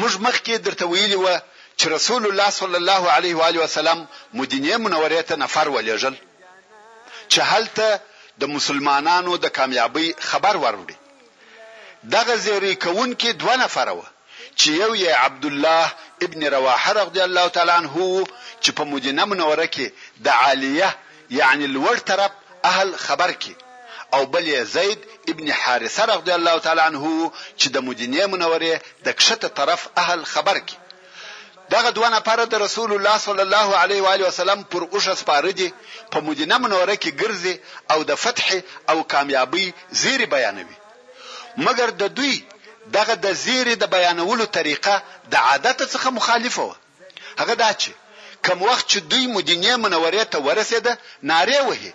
موږ مخکې درته ویلي وه چې رسول الله صلی الله علیه و آله وسلم مدینې منورې ته نفر ولېږل چې هلته د مسلمانانو د کامیابۍ خبر وروړي. دغه زیری کوونکي دوه نفره وه چې یو یې عبدالله ابن رواحه رضی الله تعالی عنه و چې په مدینه منوره کې د عالیه یعنی لوړ طرف اهل خبر کې او بل یې زید ابن حارثه رغدی الله تعالی عنه وو چې د مدینې منورې د کښته طرف اهل خبر کې دغه دوه نفره د رسول الله صلی الله علیه و آله وسلم پر اوښه سپاره دي په مدینه منوره کې ګرځي او د فتح او کامیابی زیری بیانوي مګر د دوی دغه د زیری د بیانولو طریقه د عادت څخه مخالفه وه هغه دا چې کوم وخت چې دوی مدینې منورې ته ورسېده نارې وهي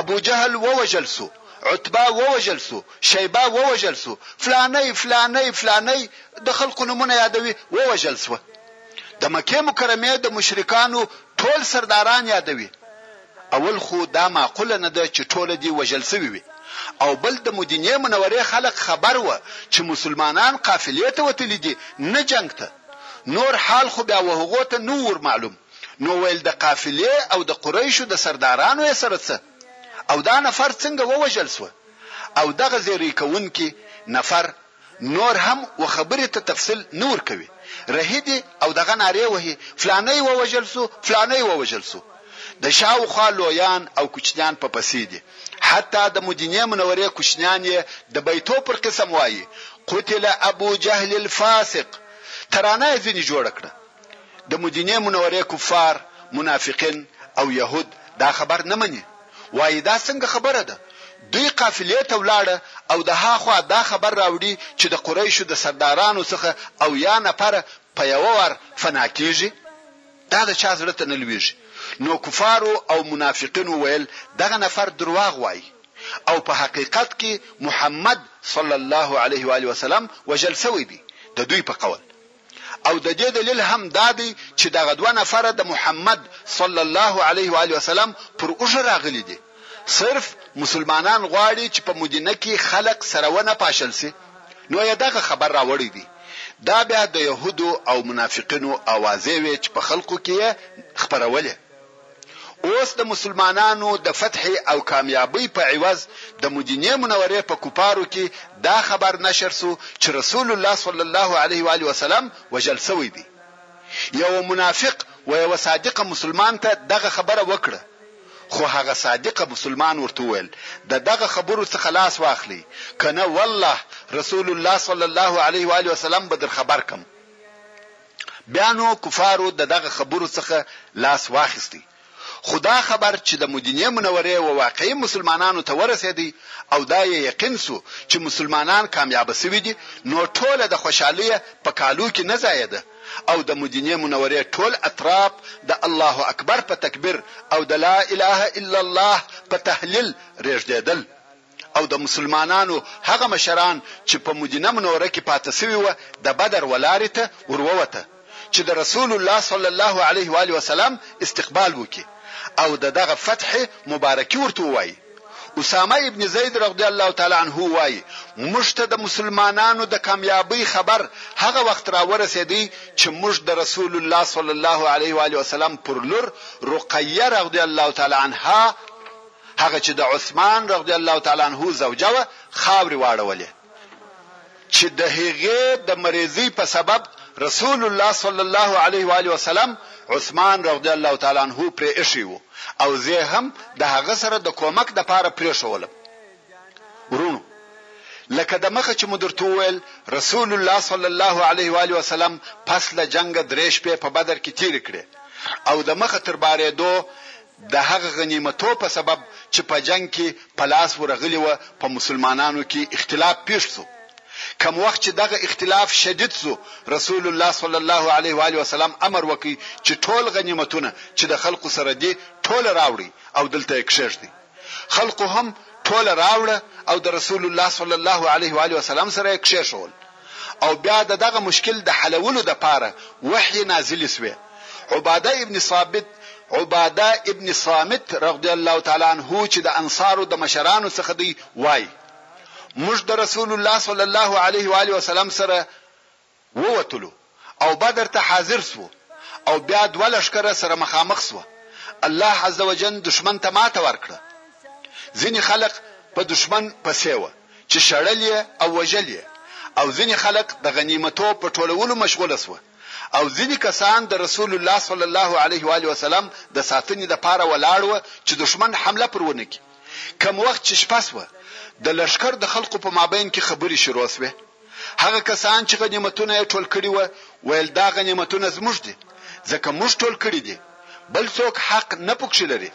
ابوجهل ووژل سو عتبه ووژل سو شیبه ووژل سو فلانی فلانی فلانی د خلقو نومونه یادوي ووژل سوه د مکې مکرمې د مشرکانو ټول سرداران یادوي اول خو دا معقوله نه ده چې ټوله دې وژل سوي وي او بل د مدینې منورې خلق خبر وه چې مسلمانان قافلې ته وتلي دي نه جنګ ته نور حال خو بیا وهغو ته نه وور معلوم نو ویل د قافلې او د قریشو د سردارانو یې سره څه او دا نفر څنګه ووژل شوه او دغه زیری کوونکي نفر نور هم و خبرې ته تفصیل نه ورکوي رهي دي او دغه نارې وهي فلانی ووژل شو فلانی ووژل شو. د شاوخوا لویان او کوچنیان په پسې دي، حتی د مدینې منورې کوچنیان یې د بیتو پر قسم وایي، قتل ابو جهل الفاسق، ترانه یې ځینې جوړه کړه. د مدینې منورې کفار، منافقین او یهود دا خبر نه مني، وایي دا څنګه خبره ده، دوی قافلې ته ولاړه او د هاخوا دا خبر راوړي چې د قریشو د سردارانو څخه اویا نفره په یوه وار فنا کیږي؟ دا د چا زړه ته نه لویږي نو کفارو او منافقینو ویل دغه نفر درواغ وایي او په حقیقت کې محمد صلی الله علیه و آله وسلم وژل شوی دی د دوی په قول او د دې دلیل هم دا دی چې دغه دوه نفره د محمد صلی الله علیه و آله وسلم پر اوږه راغلي دي. صرف مسلمانان غواړي چې په مدینه کې خلق سره ونه پاشل شي نو یې دغه خبر راوړی دی دا بیا د یهودو او منافقینو اوازې وې چې په خلقو کې یې خپرولې اوس د مسلمانانو د فتح او کامیابۍ په عوض د مدینې منورې په کفارو کې دا خبر نشر شو چې رسول الله صلی الله علیه و آله وسلم وژل شوی دی یو منافق و یو صادق مسلمان ته دغه خبره وکړه خو هغه صادق مسلمان ورته وویل، د دغه خبرو څخه لاس واخلئ، که نه والله رسول الله صلی الله علیه و آله وسلم به در خبر کړم. بیا نو کفارو د دغه خبرو څخه لاس واخیست، خو دا خبر چې د مدینې منورې و واقعي مسلمانانو ته ورسېد او دا یې یقین شو چې مسلمانان کامیاب شوي دي، نو ټوله د خوشحالیه په کالو کې نه ځایېده. او د مدینې منورې ټول اطراف د الله اکبر په تکبیر او د لا اله الا الله په تهلیل رېږدېدل او د مسلمانانو هغه مشران چې په مدینه منوره کې پاته شوي وه د بدر ولارې ته ورووته چې د رسول الله صلی الله علیه وآله وسلم استقبال وکړي او د دغه فتحې مبارکي ورته ووایي. اسامه ابن زید رضی الله تعالی عنه وايي، موږ ته د مسلمانانو د کامیابۍ خبر هغه وخت راورسېدی چې موږ د رسول الله صلی الله علیه و آله وسلم پر لور رقیه رضی الله تعالی عنها هغه چې د عثمان رضی الله تعالی عنه زوجه وه خاورې واړولې. چې د هغې د مريضۍ په سبب رسول الله صلی الله علیه و آله وسلم عثمان رضی الله تعالی عنه پرې ايښی وو او زۀ هم د هغه سره د کومک د پاره پرېښوولم. وروڼو! لکه د مخه چې مو درته وويل رسول الله صلی الله علیه و آله وسلم پس له جنګه درې شپې په بدر کې تېرې کړې او د مخه تر بارېدو د هغه غنیمتو په سبب چې په جنګ کې په لاس ورغلي وه په مسلمانانو کې اختلاف پیښ شو کوم وخت چې دغه اختلاف شدید شو رسول الله صلی الله علیه وآله وسلم امر وکړ چې ټول غنیمتونه چې د خلقو سره دي ټوله راوړئ او دلته یې کښېږدئ خلقو هم ټوله راوړه او د رسول الله صلی الله علیه وآله وسلم سره یې کښېښول. او بیا د دغه مشکل د حلولو د پاره وحی نازلې سوې، عباده ابن صابت، عباده ابن صامت رغدی الله تعالی عنه چي د انصارو د مشرانو څخه دی وايي، موږ د رسول الله صلی الله علیه وآله وسلم سره ووتلو، او بدر ته حاضر سوو او بیا دوه لښکره سره مخامخ سوه الله عزوجن دښمن ته ماته ورکړه ځینی خلق په دښمن په سې وه چی شړل یې او وژل یې او ځینی خلق د غنیمتو په ټولولو مشغول سوه او ځینی کسان د رسول الله صلی الله علیه وآله وسلم د ساتنی د پاره ولاړ وه چی دښمن حمله پر ونه کی کوم وخت چی شپه سوه د لښکر د خلقو په مابین کی خبری شروع سوې هغه کسان چې غنیمتونه یې ټول کړي وه، ویل دا غنیمتونه زموږ دي، ځکه موږ ټول کړي دي، بل څوک حق نه پکښې لري.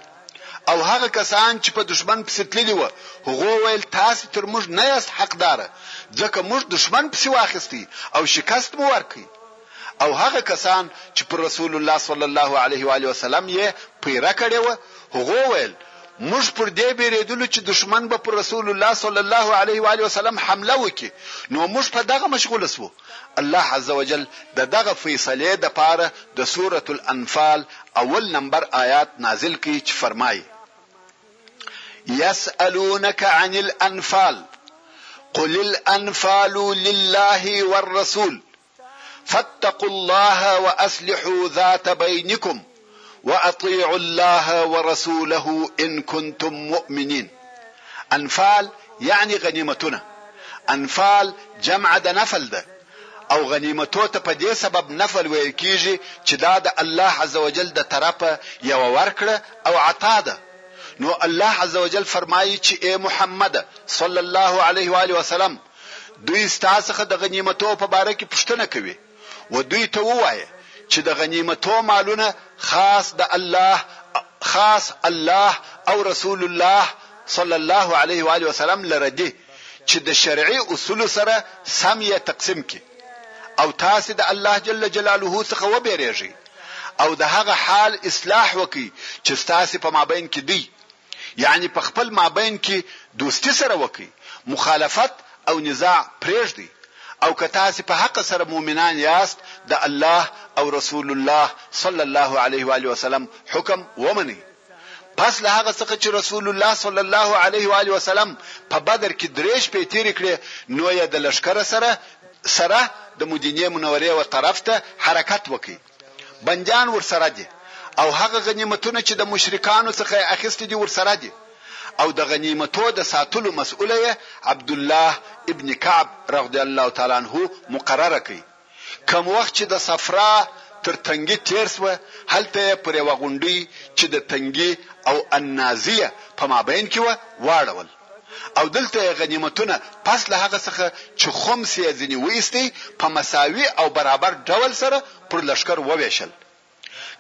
او هغه کسان چې په دښمن پسې تللي وه، هغو ویل تاسې تر موږ نه یاست حقداره، ځکه موږ دښمن پسې واخیست او شکست مو ورکړ. او هغه کسان چې پر رسول الله صلی الله علیه وآله وسلم یې پیره کړې وه هغو ویل، موږ پر دې بیریدلو چې دښمن به پر رسول الله صلی الله علیه وآله وسلم حمله وکړي نو موږ په دغه مشغول شوو، الله عزوجل ددغه فیصلې دپاره د سورة الانفال اول نمبر آیات نازل کړ چې فرمایي، یسألونک عن الانفال، قل الانفال لله والرسول. فاتقوا الله واصلحوا ذات بينكم واطيعوا الله ورسوله ان كنتم مؤمنين انفال يعني غنیمتونه انفال جمع د نفل ده او غنیمتو ته په دې سبب نفل ویل کیږي چې دا د الله عزوجل د طرفه یو ورکړه او عطا ده نو الله عزوجل فرمایي چې اے محمد صلی الله علیه و آله وسلم دوی ستا څخه د غنیمتو په باره کې پوښتنه کوي و دوی ته ووایه چې د غنیمتو مالونه خاص د الله خاص الله او رسول الله صلی الله علیه و آله وسلم لره دي چې د شرعي اصول سره سم یې تقسیم کړي او تاسو د الله جل جلاله څخه وبېریږئ او د هغه حال اصلاح وکړي چې تاسو په مابین کې دی یعنې په خپل مابین کې دوستي سره وکړئ، مخالفت او نزاع پرېږدئ، او که تاسې په حقه سره مؤمنان یاست د الله او رسول الله صلی الله علیه وآله وسلم حکم ومنئ. پس له هغه څخه چې رسول الله صلی الله علیه وآله وسلم په بدر کې درې شپې تېرې کړې نو یې د لښکر سره سره د مدینې منورې و طرف ته حرکت وکړ. بندیان ورسره دي او هغه غنیمتونه چې د مشرکانو څخه یې اخیستي دي ورسره دي او د غنیمتو د ساتلو مسؤله یې عبدالله ابن کعب رضی الله تعالی عنه مقرره کړ. کوم وخت چې د صفرا تر تنګي تېر شوه، هلته یې پر یوه غونډۍ چې د تنګي او النازیه په مابین کې وه، واړول. او دلته يې غنيمتونه پس له هغه څخه چې خمس يې ځنې وایستی په مساوي او برابر ډول سره پر لښکر ووېشل.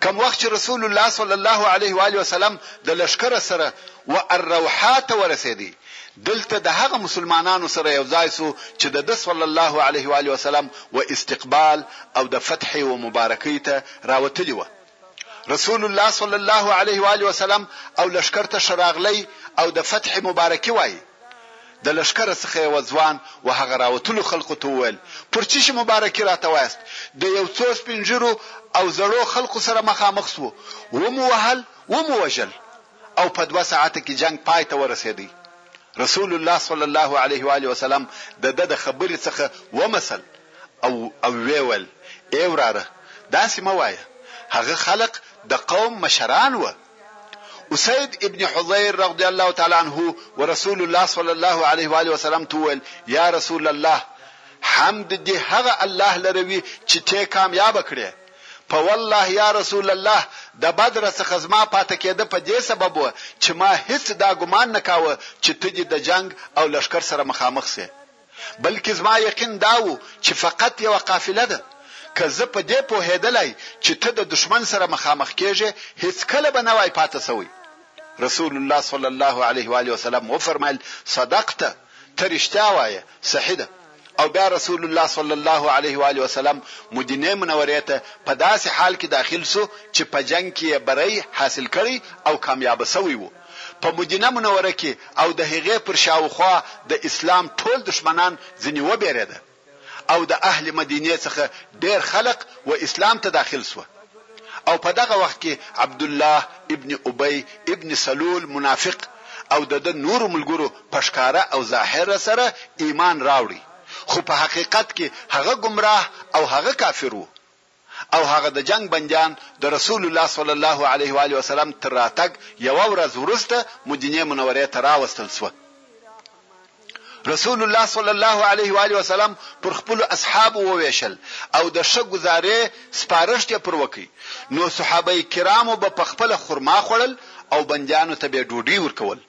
کوم وخت چې رسول الله صلی الله علیه و آله وسلم د لښکره سره و الروحاء ته ورسېدی، دلته د هغه مسلمانانو سره یو ځای شو چې د ده صلی الله علیه و آله وسلم و استقبال او د فتحې و مبارکۍ ته راوتلي وه. رسول الله صلی الله علیه و علیه وسلم او لشکر ته شراغلی او د فتح مبارکي وای د لشکر څخه یو ځوان و هغه راوتلو خلکو ته وویل پر چی شي مبارکي راته وایست د یو څو سپینجرو او زړو خلکو سره مخامخ سو و مو وهل و مو وژل او په دوه ساعته کې جنګ پای ته ورسېدی. رسول الله صلی الله علیه و آله وسلم د ده د خبرې څخه ومسل او او ویې ویل، ای وراره! داسې مه وایه، هغه خلق د قوم مشران وه. اسید ابن حضیر رضی الله تعالی عنه ورسول الله صلی الله علیه و آله وسلم ته وویل، یا رسول الله! حمد دې هغه الله لروي چې تۀ کامیابه کړې. په والله یا رسول الله د بدر څخه زما پاته کیده په دې سبب وه چې ما هیڅ دا ګمان نه کاوه چې ته دې د جنګ او لښکر سره مخامخ شې بلکې زما یقین دا وو چې فقط یوه قافله ده که زه په دې پوهیدلای چې ته د دښمن سره مخامخ کیږې هیڅ کله به نه وای پاته شوی رسول الله صلی الله علیه و آله وسلم وفرمایل صدقت ته رښتیا وایې صحیح ده او بیا رسول الله صلی الله علیه و آله وسلم مدینې منورې ته په داسې حال کې داخل شو چې په جنګ کې یې بری حاصل کړی او کامیاب شوی و. په مدینه منوره کې او د هغې پر شاوخوا د اسلام ټول دښمنان ځنې وبېرېده او د اهل مدینې څخه ډېر خلق و اسلام ته داخل شوه. او په دغه وخت کې عبدالله ابن ابی ابن سلول منافق او د ده نورو ملګرو په ښکاره او ظاهره سره ایمان راوړی خو په حقیقت کې هغه ګمراه او هغه کافر وو او هغه د جنګ بندیان د رسول الله صلی الله علیه و آله وسلم تر راتګ یوه ورځ وروسته مدینې منورې ته راوستل شوه. رسول الله صلی الله علیه و علیه وسلم پر خپل اصحاب وویشل او د ښه گزارې سپارښت پر وکي نو صحابه کرامو به په خپل خرما خړل او بندیانو ته به ډوډۍ ورکول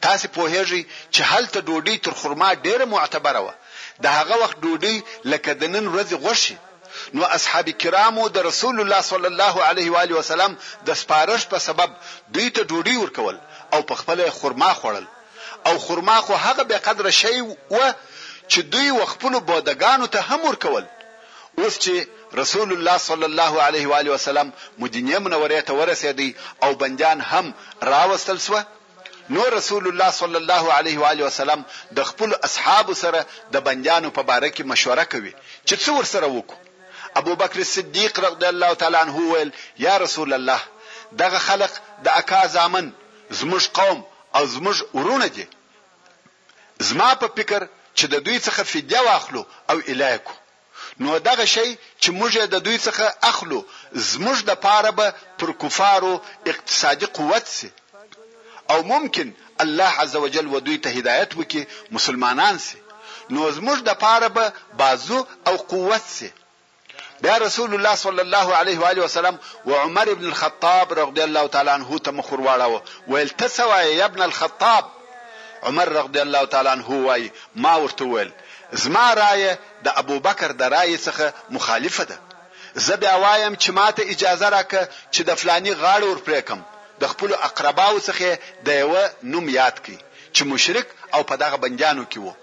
تاسو پوهیږئ چې هلته ډوډۍ تر خرما ډیره معتبره و د هغه وخت ډوډۍ لکه د نن ورځې غوښي نو اصحاب کرامو د رسول الله صلی الله علیه و علیه وسلم د سپارښت په سبب دوی ته ډوډۍ ورکول او په خپل خرما خړل او خرما خو هغه بې قدره شی وه چې دوی و خپلو بوده ګانو ته هم ورکول اوس چې رسول الله صلی الله علیه وآله وسلم مدینې منورې ته ورسېدی او بندیان هم راوستل شوه نو رسول الله صلی الله علیه وآله وسلم د خپلو اصحابو سره د بندیانو په باره کې مشوره کوي چې څه ورسره وکړو ابوبکر صدیق رضی الله تعالی عنه ویل یا رسول الله دغه خلق د اکا زامن زموږ قوم او زموږ وروڼه دي زما په فکر چې د دوی څخه فدیه واخلو او اله یې کړو نو دغه شی چې موږ یې د دوی څخه اخلو زموږ د پاره به پر کفارو اقتصادي قوت شي او ممکن الله عزوجل و دوی ته هدایت وکړي مسلمانان شي نو زموږ د پاره به بازو او قوت شي بیا رسول الله صلی الله علیه و آله وسلم و عمر ابن الخطاب رضی الله تعالی عنه ته مخ ورواړاوه ویل ته څه وایې یا ابن الخطاب عمر رضی الله تعالی عنه وایي ما ورته وویل زما رایه د ابوبکر د رایې څخه مخالفه ده زه بیا وایم چې ما ته اجازه راکه چې د فلاني غاړه ورپرې کم د خپلو اقرباو څخه د یوه نوم یاد کړي چې مشرک او په دغه بندیانو کې وو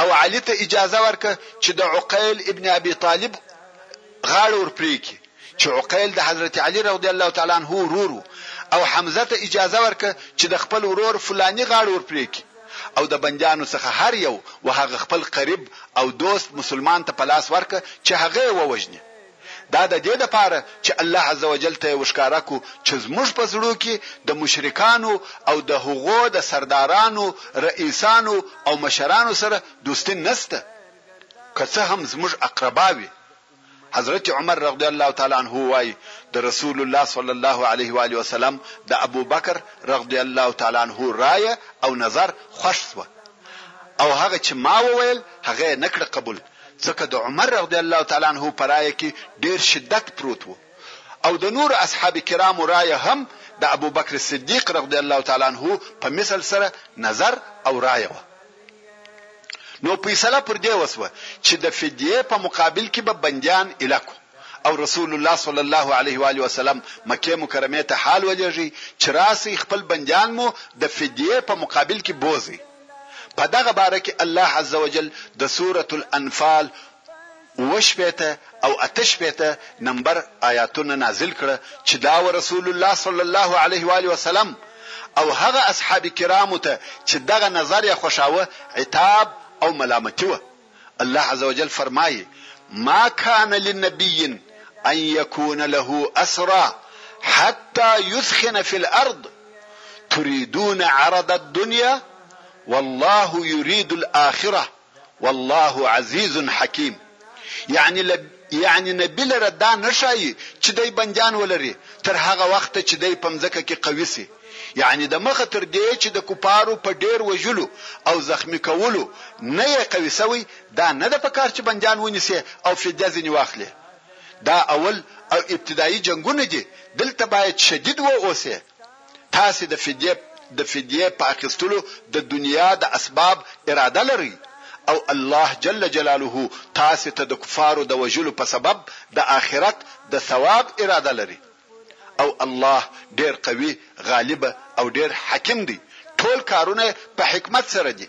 او علي ته اجازه ورکړه چې د عقیل ابن ابي طالب غاړه ور پرې کړي چې عقیل د حضرت علي رضی الله تعالی عنه ورور وو او حمزه ته اجازه ورکړه چې د خپل ورور فلاني غاړه ور پرې کړي او د بندیانو څخه هر یو و هغه خپل قریب او دوست مسلمان ته په لاس ورکړه چې هغه یې ووژني دا د دې لپاره چې الله عزوجل ته یې وښکاره کړو چې زموږ په زړو کې د مشرکانو او د هغو د سردارانو، رئیسانو او مشرانو سره دوستي نشته، که څه هم زموږ اقربا وي. حضرت عمر رضی الله تعالی عنه وايي، د رسول الله صلی الله علیه وآله وسلم د ابوبکر رضی الله تعالی عنه رایه او نظر خوښ شو او هغه چې ما وویل هغه یې نه کړ قبول. ځکه د عمر رضی الله تعالی عنه په رایه کې ډېر شدت پروت و او د نورو اصحاب کرامو رایه هم د ابوبکر صدیق رضی الله تعالی عنه په مثل سره نظر او رایه وه. نو فیصله پر دې وسوه چې د فدیې په مقابل کې به بندیان اله کو او رسول الله صلی الله علیه و آله وسلم مکې مکرمې ته حال ولېږي چې راسئ خپل بندیان مو د فدیې په مقابل کې بوځئ. په دغه باره کې الله عزوجل د سورة الانفال اووه شپېته او اته شپېته نمبر آیاتونه نازل کړه چې دا ورسول الله صلی الله علیه و آله وسلم او هغه اصحاب کرامو ته چې دغه نظر یې خوښاوه عتاب او ملامتي وه. الله عز وجل فرمایي ما كان للنبي ان يكون له اسرى حتى يثخن في الارض تريدون عرض الدنيا والله يريد الاخره والله عزيز حكيم يعني لب یعنی نبی لره دا نه ښایی چی دی بندیان ولری تر هغه وخته چی دی په مځکه کی قوی شی یعنی د مخه تر دی چی د کفارو په ډیر وژلو او زخمی کولو نه یی قوی شوی دا نه ده پکار چی بندیان ونیسی او فدیه ځینی واخلی دا اول او ابتدایی جنګونه دی دلته باید شدید و اوسی تاسې د فدیې د فدیې په اخیستلو د دنیا د اسباب اراده لرئ او الله جل جلاله تاسې ته د کفارو د وژلو په سبب د آخرت د ثواب اراده لري او الله ډېر قوي، غالب او ډېر حکیم دی، ټول کارونه یې په حکمت سره دي.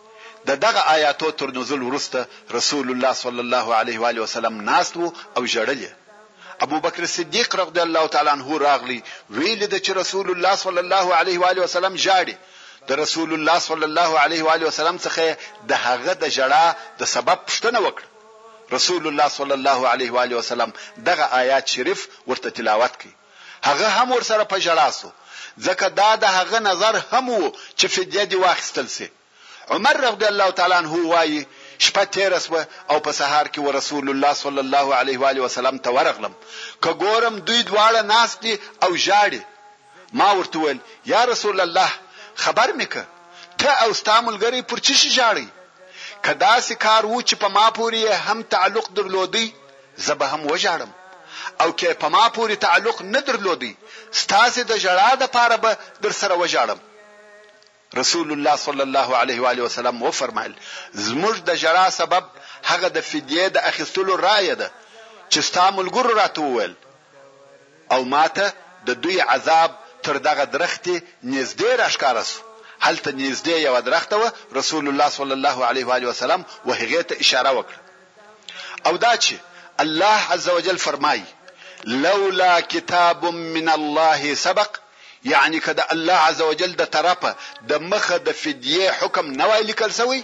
د دغه آیاتو تر نزول وروسته رسول الله صلی الله علیه و آله وسلم ناست وو او ژړل یې. ابوبکر صدیق رضی الله تعالی عنه راغلی ویې لیده چې رسول الله صلی الله علیه و آله وسلم ژاړي، د رسول الله صلی الله علیه و آله وسلم څخه یې د هغه د ژړا د سبب پوښتنه وکړه، رسول الله صلی الله علیه و آله وسلم دغه آیات شریف ورته تلاوت کړ. هغه هم ورسره په ژړا شو، ځکه دا د هغه نظر هم و چې فدیه دې واخیستل شي. عمر رضی الله تعالی عنه وايي، شپه تېره شوه او په سهار کې ورسول الله صلی الله علیه و آله وسلم ته ورغلم، که ګورم دوی دواړه ناست دي او ژاړي. ما ورته وویل، یا رسول الله! خبر مې که، ته او ستا ملګری پر څه شي ژاړئ؟ که داسې کار و چې په ما پورې یې هم تعلق درلود، زه به هم وژاړم او که په ما پورې تعلق نه درلودی ستاسې د ژړا دپاره به درسره وژاړم. رسول الله صلی الله علیه وآله وسلم وفرمایل، زموږ د ژړا سبب هغه د فدیې د اخیستلو رایه ده چې ستا ملګرو راته وویل او ماته د دوی عذاب تر دغه درختې نیزدې راښکاره شو، هلته نیزدې یوه درخته وه، رسول الله صلی الله علیه وآله وسلم وهغې ته اشاره وکړه. او دا چې الله عز وجل فرمایي لولا کتاب من الله سبق یعنی که د الله عز وجل د طرفه د مخه د فدیه حکم نه وای لیکل سوی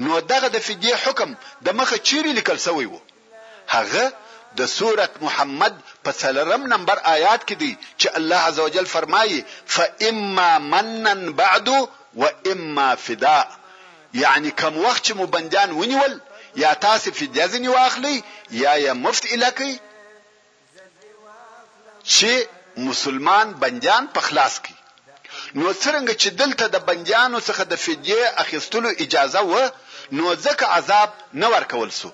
نو دغه د فدیه حکم د مخه چیرې لیکل سوی وو هغه د سورت محمد په څلرم نمبر آیات کې دی چې الله عزوجل فرمایي فاما منن بعد و اما فداء یعنی کوم وخت چی مو بندیان ونیول یا تاسی فدیه ځنی واخلی یا یه مفت ایله کړئ چی مسلمان بندیان په خلاص کړي نو څرنګه چې دلته د بندیانو څخه د فدیه اخیستلو اجازه و نو ځکه عذاب نه ورکول سو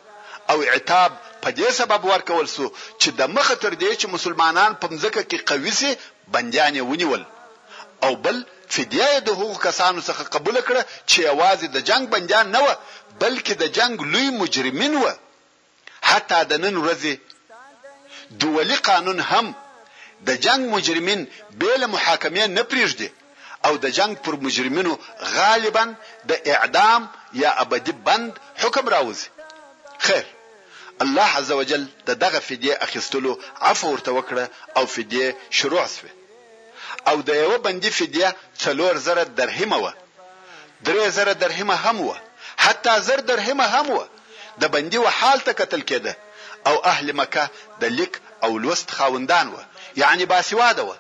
او عتاب په دې سبب ورکول سو چې د مخه تر دې چې مسلمانان په مځکه کې قوي سي بندیان یې ونیول او بل فدیه یې د هغو کسانو څخه قبوله کړه چې یوازې د جنګ بندیان نه وه بلکې د جنګ لوی مجرمین وه حتی د نن ورځې دولي قانون هم د جنګ مجرمین بې له محاکمې نه پریږدي او د جنګ پر مجرمینو غالبا د اعدام یا ابدي بند حکم راوځي خیر الله عزوجل د دغه فدیې اخیستلو عفو ورته وکړه او فدیې شروع شوې او د یوه بندي فدیه څلور زره درهمه وه، درې زره درهمه هم وه، حتی زر درهمه هم وه، د بندي و حال ته کتل کېده او اهل مکه د لیک او لوست خاوندان وه یعنې باسواده وه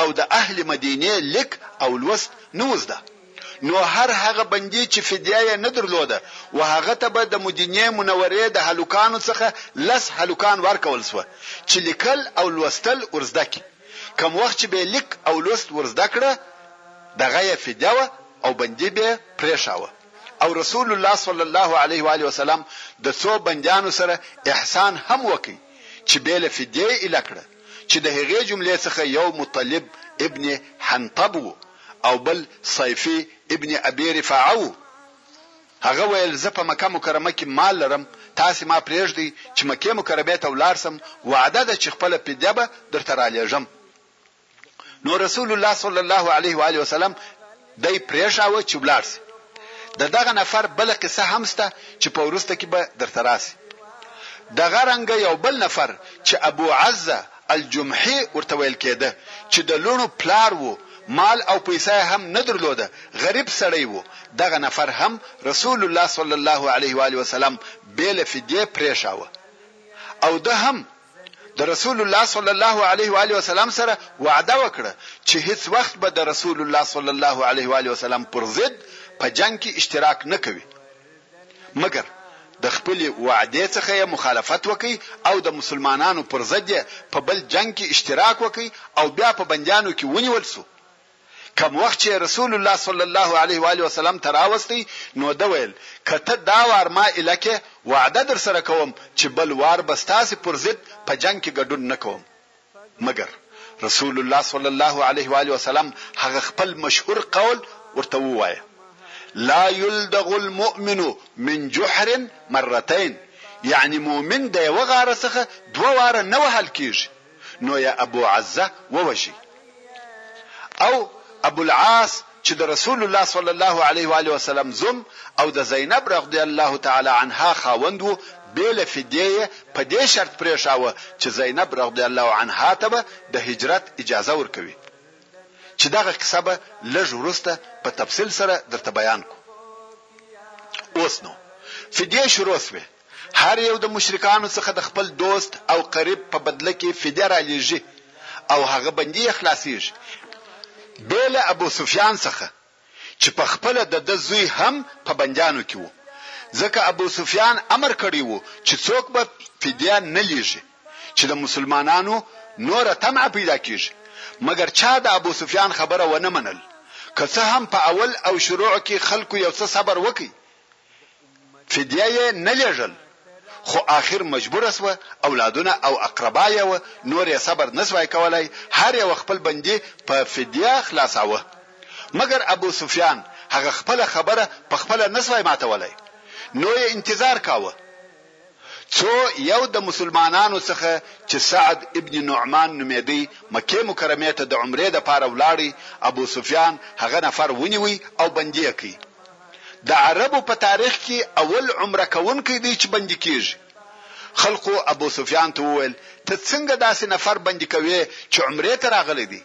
او د اهل مدینې لیک او لوست نه و زده. نو هر هغه بندي چې فدیه یې نه درلوده و هغه ته به د مدینې منورې د هلکانو څخه لس هلکان ورکول شوه چې لیکل او لوستل ورزده کړي، کوم وخت چې بې لیک او لوست ورزده کړه دغه یې فدیه وه او بندي بې پرېښاوه او رسول الله صلی الله علیه و آله وسلم د څو بندیانو سره احسان هم وکړ چې بې له فدیې ایله کړه چې د هغې جملې څخه یو مطلب ابن حنطب و. او بل صيفي ابن ابي رفاعه وو، هغه ويل، زه په مکه مکرمه کي مال لرم، تاسي ما پرېږدئ چي مکې مکرمې ته ولاړ سم، وعده ده چي خپله فديه به درته رالېږم. نو رسول الله صلی الله علیه وآله وسلم دی پرېښاوه چي ولاړ سي. د دغه نفر بله قصه هم سته چي په وروسته کي به درته راسي. دغه رنګه يو بل نفر چي ابو عزه الجمحي ورته ویل کېده چې د لوڼو پلار وو، مال او پیسه یې هم نه درلوده، غریب سړی وو، دغه نفر هم رسول الله صلی الله علیه و آله وسلم بې له فدیې پرېښاوه او ده هم د رسول الله صلی الله علیه و آله وسلم سره وعده وکړه چې هیڅ وخت به د رسول الله صلی الله علیه و آله وسلم پر ضد په جنګ کې اشتراک نه کوي. مګر د خپلې وعدې څخه یې مخالفت وکړ او د مسلمانانو پر ضد یې په بل جنګ کې اشتراک وکړ او بیا په بندیانو کې ونیول شو. کوم وخت چې یې رسول الله صلی الله علیه و آله وسلم ته راوست نو ده ویل، که ته دا وار ما اله کړې، وعده درسره کوم چې بل وار به ستاسې پر ضد په جنګ کې ګډون نه کوم. مګر رسول الله صلی الله علیه وآله وسلم هغه خپل مشهور قول ورته ووایه، لا یلدغ المؤمن من جحر مرتین، یعنی مؤمن د یوه غاره څخه دوه واره نه وهل کیږي، نو یې ابو عزه ووژی. او ابو العاص چې د رسول الله صلی الله علیه و آله وسلم زوم او د زینب رضی الله تعالی عنها خاوند وو، بې له فدیې یې په دې شرط پرېښاوه چې زینب رضی الله عنها ته به د هجرت اجازه ورکوي، چې دغه قصه به لږ وروسته په تفصیل سره درته بیان کړو. اوس نو فدیې شروع شوې. هر یو د مشرکانو څخه د خپل دوست او قریب په بدله کې فدیه رالیږي او هغه بندي یې خلاصیږي بې له ابو سفیان څخه چې په خپله د ده زوی هم په بندیانو کې وو ځکه ابو سفیان امر کړی وو چې څوک به فدیه نه لیږي چې د مسلمانانو نوره طمعه پیدا کیږي مګر چا د ابو سفیان خبره ونه منل که څه هم په اول او شروع کې خلکو یو څه صبر وکړ فدیه یې نه لېږل خو اخر مجبوره شوه، اولادونه او اقربا یې و، نور یې صبر نه شوای کولای، هر یوه خپل بندي په فدیه خلاصاوه. مګر ابو سفیان هغه خپله خبره په خپله نه شوای ماتولای، نو یې انتظار کاوه، څو یو د مسلمانانو څخه چې سعد ابن نعمان نومېدی مکې مکرمې ته د عمرې لپاره ولاړی، ابو سفیان هغه نفر ونیوی او بندي یې کړ. د عربو په تاریخ کې اول عمره کوونکی دی چې بندي کېږي. خلقو ابو سفیان ته وویل، ته څنګه داسې نفر بندي کوې چې عمرې ته راغلی دی؟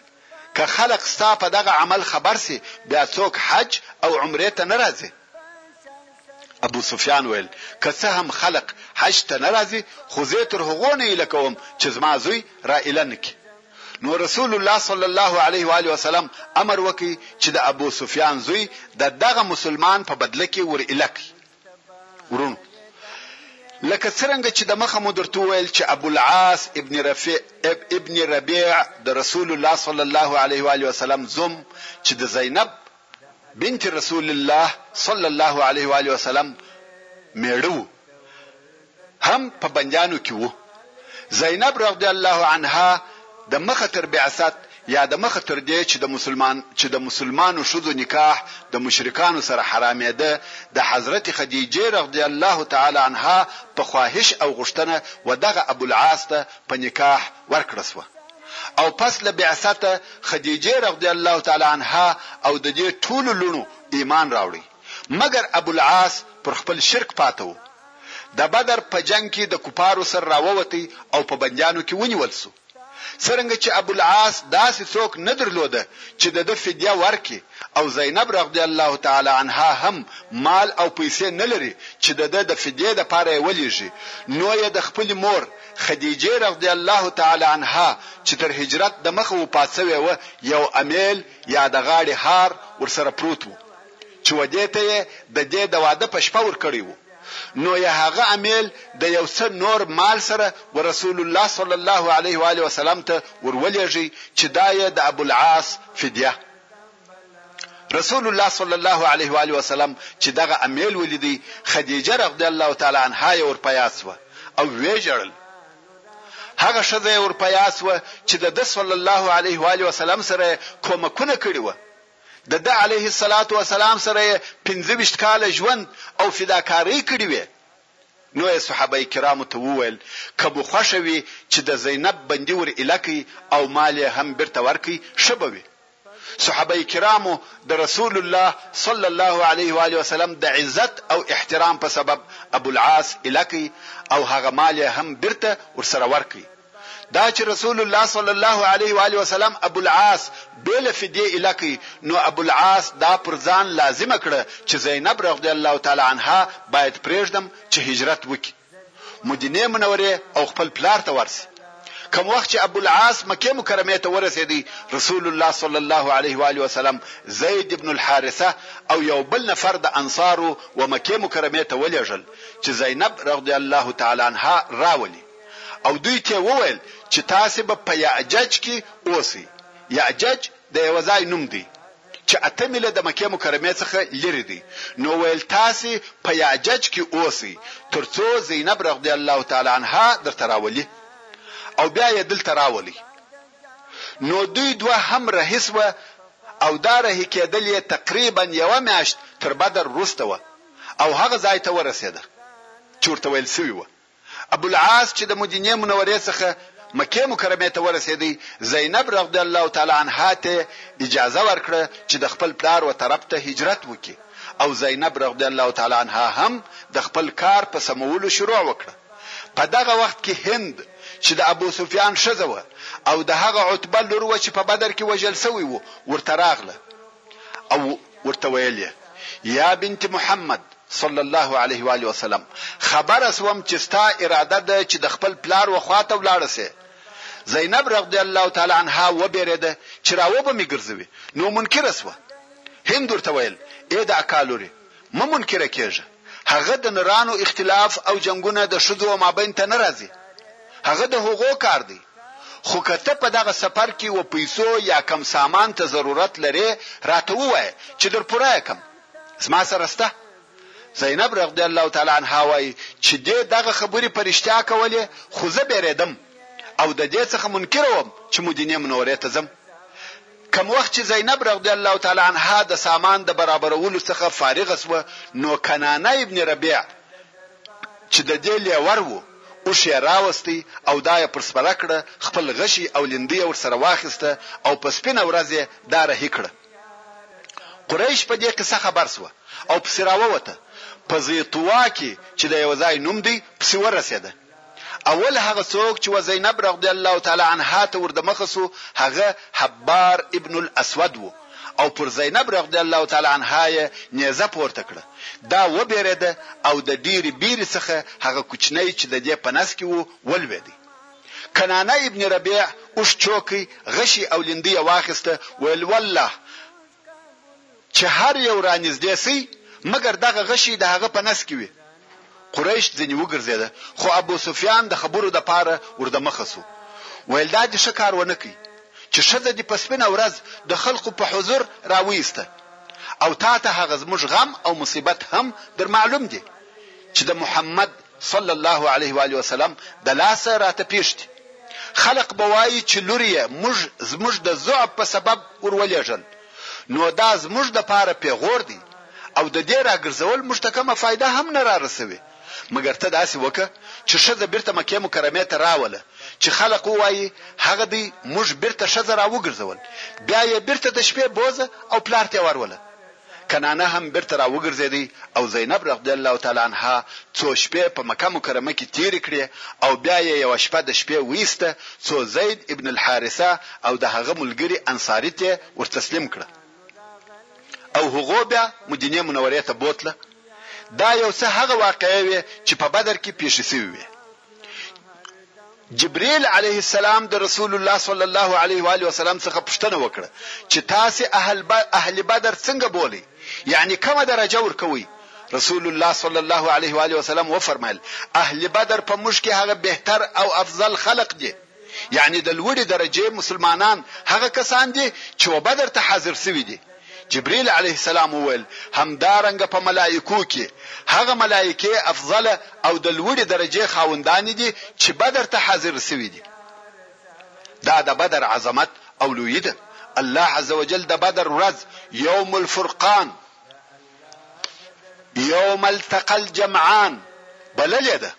که خلق ستا په دغه عمل خبر شي بیا څوک حج او عمرې ته نه راځي. ابو سفیان ویل که څه هم خلق حج ته نه راځي خو زه تر هغو نه ایله کوم چې زما زوی را ایله نه کړي نو رسول الله صلی الله علیه و آله وسلم امر وکړي چې د ابو سفیان زوی د دغه مسلمان په بدله کې ور ایله کړي ورونو لکه څرنګه چې د مخه مو درته ویل چې ابو العاص ابن رفیع ابن ربیع د رسول الله صلی الله علیه و آله وسلم زوم چې د زینب بنت رسول الله صلی الله علیه وآله وسلم مېړه وو هم په بندیانو کې وو. زینب رضی الله عنها د مخه تر بعثت یا د مخه تر دې چې د مسلمان چې د مسلمانو ښځو نکاح د مشرکانو سره حرامېده د حضرت خدیجې رضی الله تعالی عنها په خواهش او غوښتنه ودغه ابوالعاص ته په نکاح ورکړه شوه. او پس له بعثته خدیجې رضی الله تعالی عنها او ددې ټولو لوڼو ایمان راوړی مګر ابوالعاص پر خپل شرک پاته وو د بدر په جنګ کې د کفارو سره راووتی او په بندیانو کې ونیول سو څرنګه چې ابوالعاص داسې څوک نه درلوده چې دده فدیه ورکړي او زینب رضی الله تعالی عنها هم مال او پیسې نه لري چې دده د فدیې لپاره یې ولیږي نو یې د خپلې مور خدیجې رضی الله تعالی عنها چې تر هجرت دمخه وفات شوې وه، یو امیل یا د غاړې هار ورسره پروت و، چې ودې ته یې ددې د واده په شپه ورکړی و، نو یې هغه امیل د یو څه نور مال سره ورسول الله صلی الله علیه وآله وسلم ته ورولېږی، چې دا یې د ابوالعاص فدیه. رسول الله صلی الله علیه و آله وسلم چې دغه امیل ولیدی خدیجه رضی الله تعالی عنها یې ورپیا سوه او ویې ژړل هغه ښځه یې ورپیا سوه چې د ده صلی الله علیه و آله وسلم سره کومکونه کړي وه د ده علیه الصلاة وسلام سره یې پنځه ویشت کاله ژوند او فداکارۍ کړې وې نو یې صحابه کرامو ته وویل که مو خوښه وي چې د زینب بندي ور ایله کړئ او مال یې هم بیرته ورکړئ ښه به وي صحابه کرامو د رسول الله صلی الله علیه و آله وسلم د عزت او احترام په سبب ابوالعاص اله کړ او هغه مال یې هم بیرته ورسره ورکړ. دا چې رسول الله صلی الله علیه و آله وسلم ابوالعاص بې له فدیې اله کړ نو ابوالعاص دا پر ځان لازمه کړه چې زینب رضی الله تعالی عنها باید پریږدم چې هجرت وکړي. مدینې منورې او خپل پلار ته ورسي. کوم وخت چې ابوالعاص مکې مکرمې ته ورسېدی، رسول الله صلی الله علیه و آله وسلم زید بن الحارثه او یو بل نفر د انصارو و مکې مکرمې ته ولېږل چې زینب رضی الله تعالی عنها راولي او دوی تې وویل چې تاسې به په یعجج کې اوسئ، یعجج د یوه ځای نوم دی. چه اته میله د مکې مکرمې څخه لیرې دی نو ویل تاسی په یعجج کی اوسی ترڅو زینب رغضی الله تعالی عنها درته راولی او بیا یې دلته راولی نو دوی دوه هم رهی سوه او دا رهی کیدل یې تقریبا یوه میاشت تر بدر وروسته وه او هغه ځای ته ورسیده چه ورته ویل سوی وه. ابوالعاص چې د مدینې منورې څخه مکې مکرمې ته ورسېدی، زینب رضی الله تعالی عنها ته یې اجازه ورکړه چې د خپل پلار و طرف ته هجرت وکړي او زینب رضی الله تعالی عنها هم د خپل کار په سمولو شروع وکړه. په دغه وخت کې هند چې د ابوسفیان ښځه وه او د هغه عتبه لور وه چې په بدر کې وژل شوی و، ورته راغله. او ورته ویل یې، یا بنت محمد صلی الله علیه و آله وسلم! خبره شوم چې ستا اراده ده چې د خپل پلار و خوا ته ولاړه شې. زینب رضی الله تعالی عنها وبېرېده چې را وبه مې ګرځوي، نو منکره شوه. هند ورته ویل، ای د اکا لورې! مه منکره کېږه، هغه د نرانو اختلاف او جنګونه د ښځو مابین ته نه راځي، هغه د هغو کار دی. خو که ته په دغه سفر کې و پیسو یا کوم سامان ته ضرورت لرې راته ووایه چې در پوره یې کړم. زما سره شته؟ زینب رضی الله تعالی عنها وایي چې دې دغه خبرې په رښتیا کولې خو زه بېرېدم او د دې څخه منکره وم چې مدینې منورې ته ځم. کوم وخت چې زینب رضی الله تعالی عنها د سامان د برابرولو څخه فارغه شوه نو کنانه ابن ربیع چې د دې لېور و، اوښ یې راوست او دا یې پر سپره کړه، خپل غشی او لیندۍ یې ورسره واخیسته او په سپینه ورځ یې دا رهي کړه. قریش په دې قصه خبر شوه او پسې راووته، په ذی طوا کې چې د یوه ځای نوم دی، پسې ورسېده. اول هغه څوک چې و زینب رضی الله تعالی عنها ته وردمخه شو، هغه حبار ابن الاسود وو. او پر زینب رضی الله تعالی عنها یې نیزه پورته کړه، دا وبیریده او د ډیرې بیرې څخه هغه کوچنی چې ددې په نس کې وو ولویدی. کنانه ابن ربیع اوښ چوکی، غشی او لیندۍ یې واخیسته، ویل، والله چې هر یو رانږدې شی مګر دغه غشی د هغه په نس کې وي. قريش ځنې وګرځېده، خو ابو سفيان د خبرو دپاره وردمخه شو، ويل دا دې ښه کار ونه کړ، چې ښځه دې په سپينه ورځ د خلقو په حضور را ويسته او تا ته هغه زموږ غم او مصيبت هم در معلوم دي، چې د محمد صلی الله علیه وآله وسلم د لاسه راته پېښ دي، خلق به وايي چې لور يې موږ زموږ د ضعف په سبب ور ولېږل، نو دا زموږ لپاره پېغور دی او د دې راګرځول موږ ته کومه فایده هم نه رارسوي، مګر ته داسې وکړه چې ښځه بېرته مکې مکرمې ته راوله چې خلق ووايي هغه دی موږ بېرته ښځه راوګرځول، بیا یې بېرته د شپې بوځه او پلار تې وروله. کنانه هم بېرته راوګرځېدی او زینب رضی الله تعالی عنها څو شپې په مکه مکرمه کې تېرې کړې او بیا یې یوه شپه د شپې ویسته څو زید ابن الحارثه او د هغه ملګري انصاري تې ور تسلیم کړه او هغو بیا مدینې منورې ته بوتله دا یو څه هغه واقعې وې چې په بدر کې پیښې شوې وې جبريل عليه السلام د رسول الله صلی الله علیه و علیه وسلم څخه پوښتنه وکړه چې تاسو اهل با اهل بدر څنګه بولی یعنی کومه درجه ورکوي رسول الله صلی الله علیه و علیه وسلم و فرمایل اهل بدر په موږ کې هغه بهتر او افضل خلق دي یعنی د لوړې درجې مسلمانان هغه کسان دي چې و بدر ته حاضر شوي دي. جبریل علیه السلام وویل، همدارنګه په ملائکو کې هغه ملائکې افضله او د لوړې درجې خاوندانې دي چې بدر ته حاضر شوي دي. دا د بدر عظمت او لویي ده. الله عزوجل د بدر ورځ یوم الفرقان، یوم التقی الجمعان، بللې ده.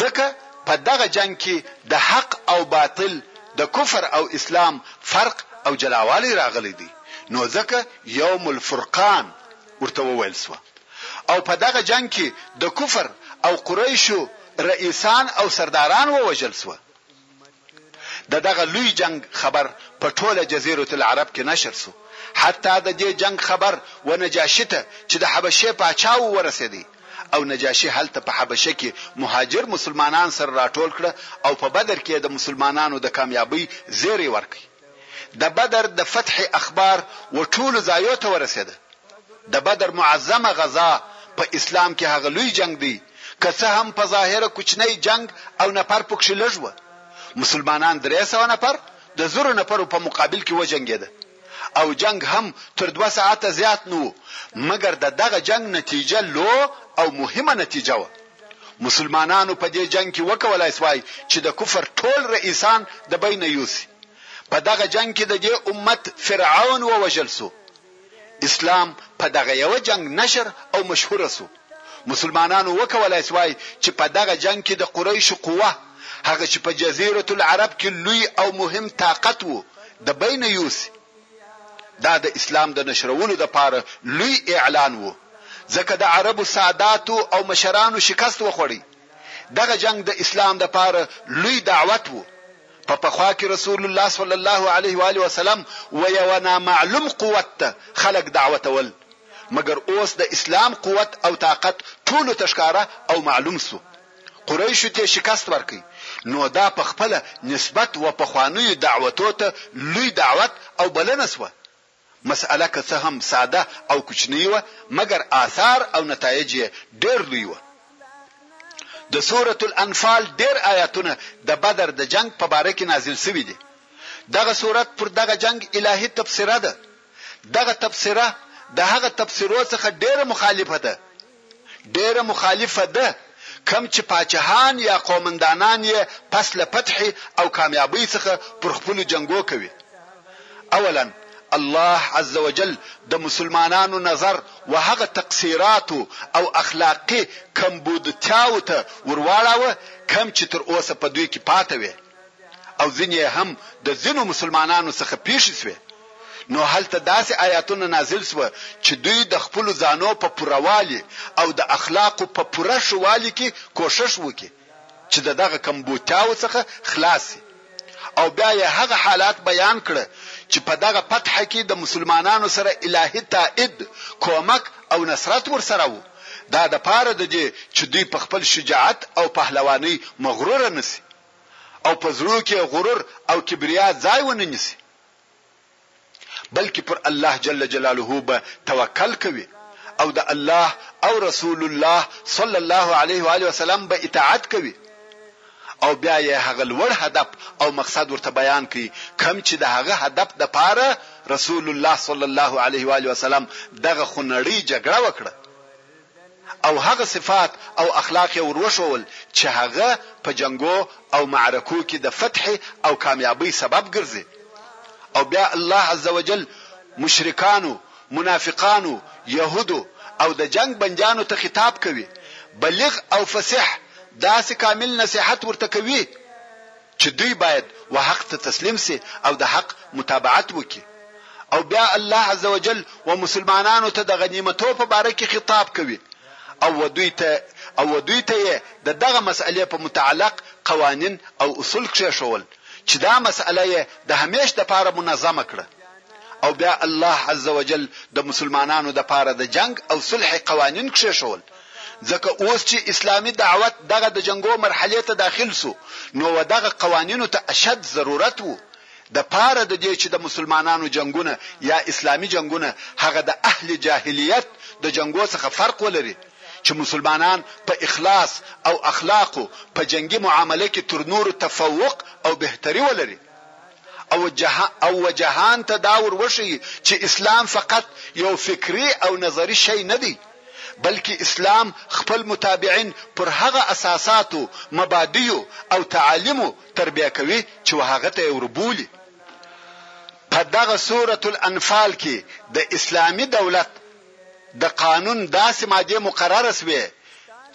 ځکه په دغه جنګ کې د حق او باطل، د کفر او اسلام فرق او جلاوالی راغلی دی، نو ځکه یوم الفرقان ورته وویل شوه او په دغه جنګ کې د کفر او قریشو رئیسان او سرداران ووژل شوه. د دغه لوی جنګ خبر په ټوله جزیرة العرب کې نشر شو، حتی د دې جنګ خبر و نجاشي ته چې د حبشې پاچا و ورسېدی او نجاشي هلته په حبشه کې مهاجر مسلمانان سره راټول کړه او په بدر کې یې د مسلمانانو د کامیابۍ زېری ورکړ. د بدر د فتح اخبار و ټولو ځایو ته ورسېده. د بدر معظمه غزا په اسلام کې هغه لوی جنګ دی، که څه هم په ظاهره کوچنی جنګ او نفر پکښې لږ وه. مسلمانان درې سوه نفر د زرو نفرو په مقابل کې وجنګېده او جنګ هم تر دوه ساعته زیات نه و، مګر د دغه جنګ نتیجه لو او مهمه نتیجه وه. مسلمانانو په دې جنګ کې وکولای سوای چې د کفر ټول رئیسان د بینه یوسي. په دغه جنګ کې د دې امت فرعون ووژل سو. اسلام په دغه یوه جنګ نشر او مشهور سو. مسلمانانو وکولای سوای چې په دغه جنګ کې د قریشو قوه، هغه چې په جزیرة العرب کې لوی او مهم طاقت وو، د بینه یوسي. دا د اسلام د نشرولو لپاره لوی اعلان وو ځکه د عربو ساداتو او مشرانو شکست وخوړی دغه جنګ د اسلام لپاره لوی دعوت وو په پخوا کې رسول الله صلی الله علیه و آله وسلم و یوه نامعلوم قوت ته خلک دعوتول مګر اوس د اسلام قوت او طاقت ټولو ته ښکاره او معلوم شو قریشو ته شکست ورکړ نو دا په خپله نسبت و پخوانیو دعوتو ته لوی دعوت او بلنه شوه. مسئله که څه هم ساده او کوچنۍ وه مګر آثار او نتایج یې ډېر لوی وه. د سورة الانفال ډېر آیاتونه د بدر د جنګ په باره کې نازل شوي دي. دغه سورت پر دغه جنګ الهي تبصره ده. دغه تبصره د هغه تبصرو څخه ډېره مخالفه ده. ډېره مخالفه ده، کوم چې پاچهان یا قومندانان یې پس له فتحې او کامیابۍ څخه پر خپلو جنګو کوي. اولا الله عز وجل د مسلمانانو نظر و هغه تقصیراتو او اخلاقي کمبودتیاوو ته ورواړاوه کوم چې تر اوسه په دوی کې پاته وې. او ځینې یې هم د ځینو مسلمانانو څخه پېښې شوې، نو هلته داسې آیاتونه نازل شوه چې دوی د خپلو ځانو په پوره والي او د اخلاقو په پوره ښه والي کې کوښښ وکړي چې د دغه کمبوتیاوو څخه خلاص شي او بیا یې هغه حالات بیان کړه چې په دغه فتحه کې د مسلمانانو سره الهي تائید، کومک او نصرت ورسره وو، دا د پاره د دې چې دوی په خپل شجاعت او پهلوانۍ مغروره نه شي. او په زړو کې غرور او کبریا ځای ونه نیسي بلکې پر الله جل جلاله به توکل کوي او د الله او رسول الله صلی الله علیه و آله وسلم به اطاعت کوي او بیا یې هغه لوړ هدف او مقصد ورته بیان کړي کم چې د هغه هدف د پاره رسول الله صلی الله علیه و آله وسلم دغه خونړۍ جګړه وکړه او هغه صفات او اخلاق یې ور وښوول چې هغه په جنګو او معرکو کې د فتح او کامیابۍ سبب ګرځي او بیا الله عزوجل مشرکانو، منافقانو، یهودو او د جنګ بندیانو ته خطاب کوي، بلیغ او فصیح داسې کامل نصیحت ورته کوي، چې دوی باید و حق ته تسلیم شي او د حق متابعت وکړي او بیا الله عزوجل و مسلمانانو ته د غنیمتو په باره کې خطاب کوي او و دوی ته او و دوی ته یې د دغه مسئلې په متعلق قوانین او اصول کښېښول چې دا مسئله یې د همیش دپاره منظمه کړه. او بیا الله عز وجل د مسلمانانو دپاره د جنګ او صلح قوانین کښېښول، ځکه اوس چې اسلامي دعوت دغه د جنګو مرحلې ته داخل شو نو و دغه قوانینو ته اشد ضرورت وو، د پاره د دې چې د مسلمانانو جنګونه یا اسلامي جنګونه هغه د اهل جاهلیت د جنګو څخه فرق ولري چې مسلمانان په اخلاص او اخلاقو په جنګي معامله کې تر نورو تفوق او بهتري ولري. او و جهان ته دا ور وښيي چې اسلام فقط یو فکري او نظري شی نه دی، بلکې اسلام خپل متابعین پر هغه اساساتو، مبادیو او تعالیمو تربیه کوي چې و هغه ته یې ور بولي. په دغه سورة الانفال کې د اسلامي دولت د قانون داسې مادې مقرره شوې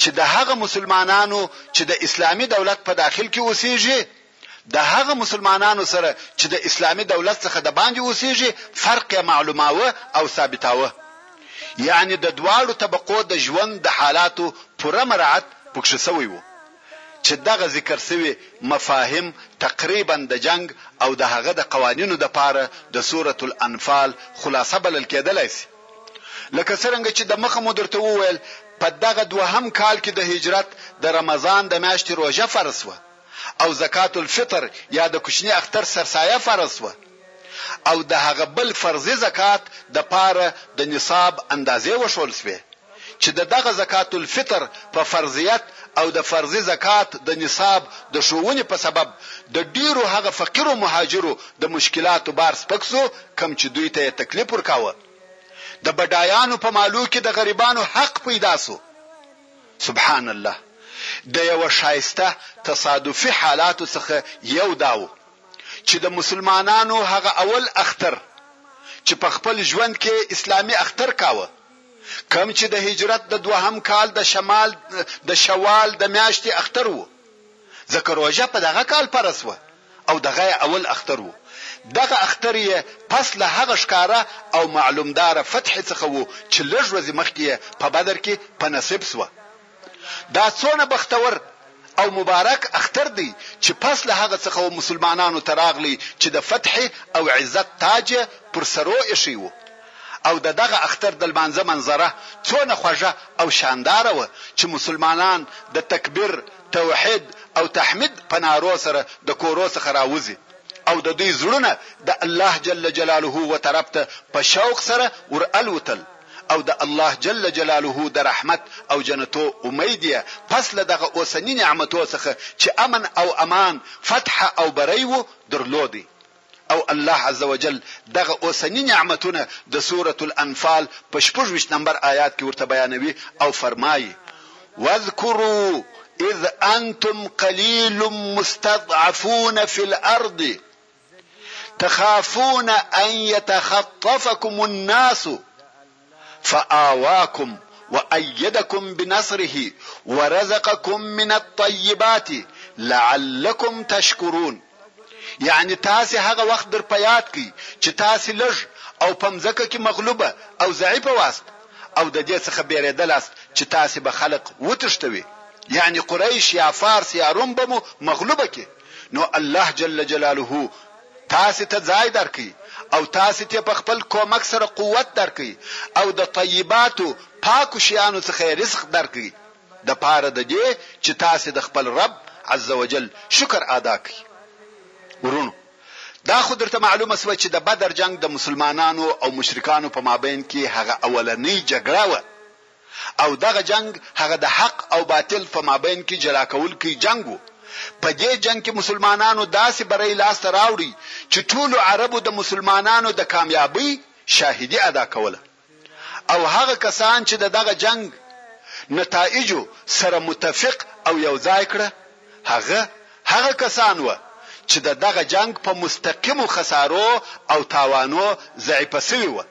چې د هغه مسلمانانو چې د اسلامي دولت په داخل کې اوسېږي، د هغه مسلمانانو سره چې د اسلامي دولت څخه د باندې اوسېږي فرق یې معلوماوه او ثابتاوه. یعنې د دواړو طبقو د ژوند د حالاتو پوره مراعت پکښې شوی و، چې دغه ذکر شوي مفاهیم تقریباً د جنګ او د هغه د قوانینو دپاره د سورة الانفال خلاصه بلل کېدلای شي. لکه څرنګه چې دمخه مو درته وویل په دغه دوهم کال کې د هجرت د رمضان د میاشتې روژه فرض شوه. او زکات الفطر یا د کوچني اختر سرسایه فرض شوه او د هغه بل فرضي زکات دپاره د نصاب اندازې وښول شوې چې د دغه زکات الفطر په فرضیت او د فرضي زکات د نصاب د ښوونې په سبب د ډیرو هغه فقیرو مهاجرو د مشکلاتو بار سپک شو کوم چې دوی ته یې تکلیف ورکاوه د بډایانو په مالو کې د غریبانو حق پیدا شو. سبحان الله د یوه ښایسته تصادفي حالاتو څخه یو دا و چې د مسلمانانو هغه اول اختر چې په خپل ژوند کې اسلامي اختر کاوه کوم چې د هجرت د دوهم کال د شمال د شوال د میاشتې اختر و ځکه روژه په دغه کال فرض شوه او دغه یې اول اختر وو، دغه اختر یې پس له هغه ښکاره او معلوم داره فتحې څخه وو چې لږ ورځې مخکې یې په بدر کې په نصیب شوه. دا څونه بختور او مبارک اختر دی چې پس له هغه څخه و مسلمانانو ته راغلی چې د فتحې او عزت تاج یې پر سرو ایښی وو او د دغه اختر د لمانځه منظره څونه خوږه او شانداره وه چې مسلمانان د تکبیر توحید او تحمید په نارو سره د کورو څخه راوځي او د دوی زړونه د الله جل جلاله و طرف ته په شوق سره ور الوتل او د الله جل جلاله د رحمت او جنتو امید یې پس له دغه اوسني نعمتو څخه چې امن او امان، فتح او بری وو، درلودی. او الله عزوجل دغه اوسني نعمتونه د سورة الانفال په شپږ ویشت نمبر آیات کې ورته بیانوي او فرمايي، واذکروا اذ انتم قلیل مستضعفون فی الارض تخافون ان یتخطفکم الناس، فآواکم وأیدکم بنصره ورزقکم من الطیبات لعلکم تشکرون یعنی تاسې هغه وخت در په یاد کړئ چې تاسې لږ او په مځکه کې مغلوبه او ضعیفه واست او د دې څخه بېرېدلاست چې تاسې به خلق وتښتوي یعنی قریش یا فارس یا روم به مو مغلوبه کړي نو الله جل جلاله تاسې ته ځای درکړي او تاسې تې په خپل کومک سره قوت درکړي او د طیباتو، پاکو، شیانو څخه یې رزق درکړي د پاره د دې چې تاسې د خپل رب، عز وجل، شکر ادا کړي. وروڼو! دا خو درته معلومه شوه چې د بدر جنګ د مسلمانانو او مشرکانو په مابین کې هغه اولنۍ جګړه وه او دغه جنګ هغه د حق او باطل په مابین کې جلا کوونکی جنګ و. په دې جنګ کې مسلمانانو داسې بری لاس ته راوړی چې ټولو عربو د مسلمانانو د کامیابۍ شاهدي ادا کوله او هغه کسان چې د دغه جنګ نتایجو سره متفق او یو ځای کړه، هغه هغه کسان وه چې د دغه جنګ په مستقیمو خسارو او تاوانو ضعیفه شوي وه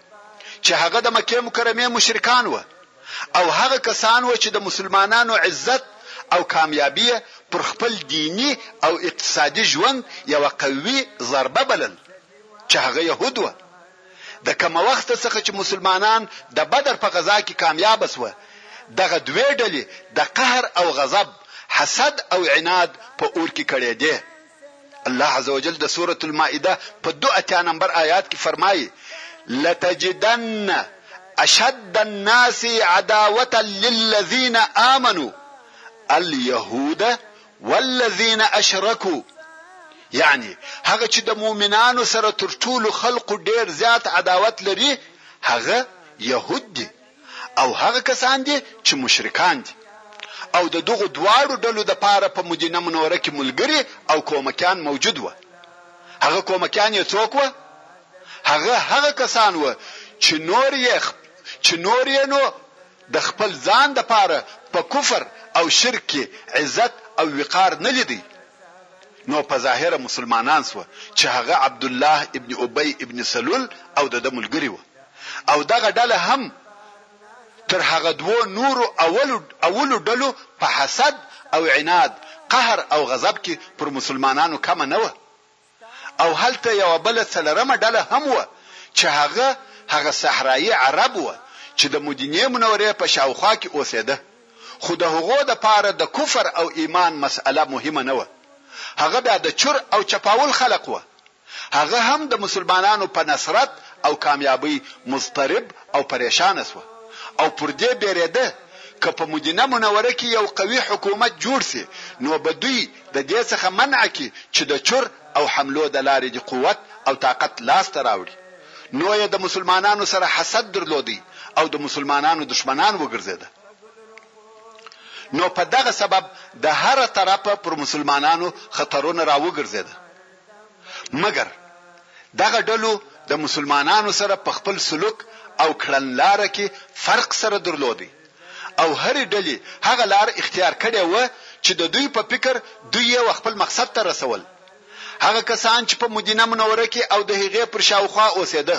چې هغه د مکې مکرمې مشرکان وه او هغه کسان وه چې د مسلمانانو عزت او کامیابي یې پر خپل دیني او اقتصادي ژوند یوه قوي ضربه بلل چې هغه یهود وه. د کومه وخته څخه چې مسلمانان د بدر په غزا کې کامیاب شوه، دغه دوې ډلې د قهر او غضب، حسد او عناد په اور کې کړېدې. الله عزوجل د سورة المائده په دو اتیا نمبر آیات کې فرمايي، لتجدن اشد الناس عداوة للذین آمنوا الیهود والذین اشرکو یعنی هغه چې د مؤمنانو سره تر ټولو خلقو ډېر زیات عداوت لري هغه یهود دي او هغه کسان دي چې مشرکان دي او د دغو دواړو ډلو د پاره په مدینه منوره کې ملګري او کومکیان موجود وه هغه کومکیان یې څوک وه هغه هغه کسان وه چې نور یې چې نور یې نو د خپل ځان لپاره په کفر او شرک کې عزت او وقار نه لیدی نو په ظاهره مسلمانان شوه چې هغه عبدالله ابن ابی ابن سلول او د ده ملګري وه او دغه ډله هم تر هغه دوو نورو اولو ډلو په حسد او عناد، قهر او غضب کې پر مسلمانانو کمه نه وه. او هلته یوه بله څلرمه ډله هم وه چې هغه هغه صحرایي عرب وه چې د مدینې منورې په شاوخوا کې اوسېده، خو د هغو لپاره د کفر او ایمان مسئله مهمه نه وه، هغه بیا د چور او چپاول خلق وه، هغه هم د مسلمانانو په نصرت او کامیابۍ مضطرب او پریشانه شو او پر دې بېرېده که په مدینه منوره کې یو قوي حکومت جوړ شي نو به دوی د دې څخه منع کړي چې د چور او حملو د لارې دې قوت او طاقت لاس ته راوړي، نو یې د مسلمانانو سره حسد درلود او د مسلمانانو دښمنان وګرځېده، نو په دغه سبب د هره طرفه پر مسلمانانو خطرونه را وګرځېده، مګر دغه ډلو د مسلمانانو سره په خپل سلوک او کړنلاره کې فرق سره درلود، او هرې ډلې هغه لار اختیار کړې وه چې د دوی په فکر دوی یې و خپل مقصد ته رسول. هغه کسان چې په مدینه منوره کې او د هغې پر شاوخوا اوسېده،